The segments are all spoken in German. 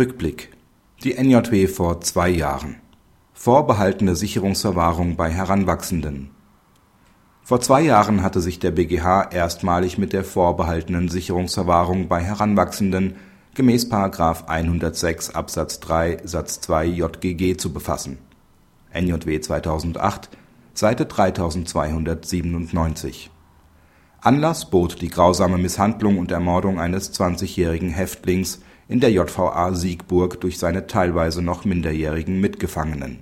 Rückblick. Die NJW vor zwei Jahren. Vorbehaltene Sicherungsverwahrung bei Heranwachsenden. Vor zwei Jahren hatte sich der BgH erstmalig mit der vorbehaltenen Sicherungsverwahrung bei Heranwachsenden gemäß § 106 Absatz 3 Satz 2 JGG zu befassen. (NJW 2008, Seite 3297). Anlass bot die grausame Misshandlung und Ermordung eines 20-jährigen Häftlings in der JVA Siegburg durch seine teilweise noch minderjährigen Mitgefangenen.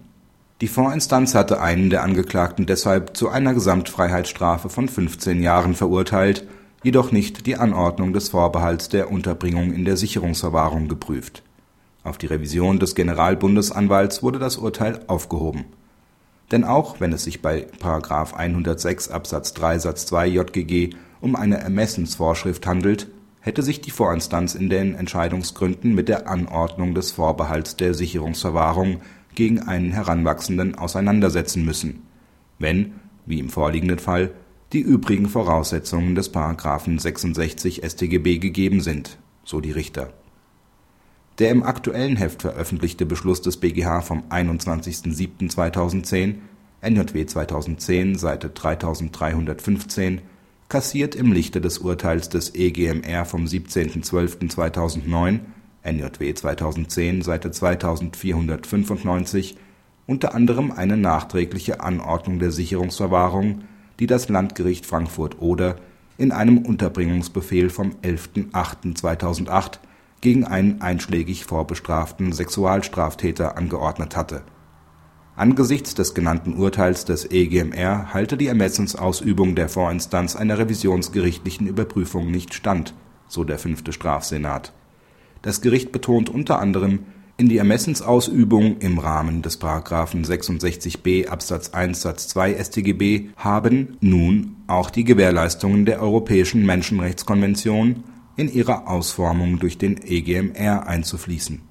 Die Vorinstanz hatte einen der Angeklagten deshalb zu einer Gesamtfreiheitsstrafe von 15 Jahren verurteilt jedoch nicht die Anordnung des Vorbehalts der Unterbringung in der Sicherungsverwahrung geprüft. Auf die Revision des Generalbundesanwalts wurde das Urteil aufgehoben. Denn auch wenn es sich bei § 106 Absatz 3 Satz 2 JGG um eine Ermessensvorschrift handelt, hätte sich die Vorinstanz in den Entscheidungsgründen mit der Anordnung des Vorbehalts der Sicherungsverwahrung gegen einen Heranwachsenden auseinandersetzen müssen, wenn, wie im vorliegenden Fall die übrigen Voraussetzungen des § 66 StGB gegeben sind, so die Richter. Der im aktuellen Heft veröffentlichte Beschluss des BgH vom 21.07.2010 (NJW 2010, Seite 3315) kassiert im Lichte des Urteils des EGMR vom 17.12.2009 (NJW 2010, Seite 2495) unter anderem eine nachträgliche Anordnung der Sicherungsverwahrung die das Landgericht Frankfurt-Oder in einem Unterbringungsbefehl vom 11.08.2008 gegen einen einschlägig vorbestraften Sexualstraftäter angeordnet hatte. Angesichts des genannten Urteils des EGMR halte die Ermessensausübung der Vorinstanz einer revisionsgerichtlichen Überprüfung nicht stand, so der fünfte Strafsenat. Das Gericht betont unter anderem in die Ermessensausübung im Rahmen des § 66b Absatz 1 Satz 2 StGB haben nun auch die Gewährleistungen der Europäischen Menschenrechtskonvention in ihrer Ausformung durch den EGMR einzufließen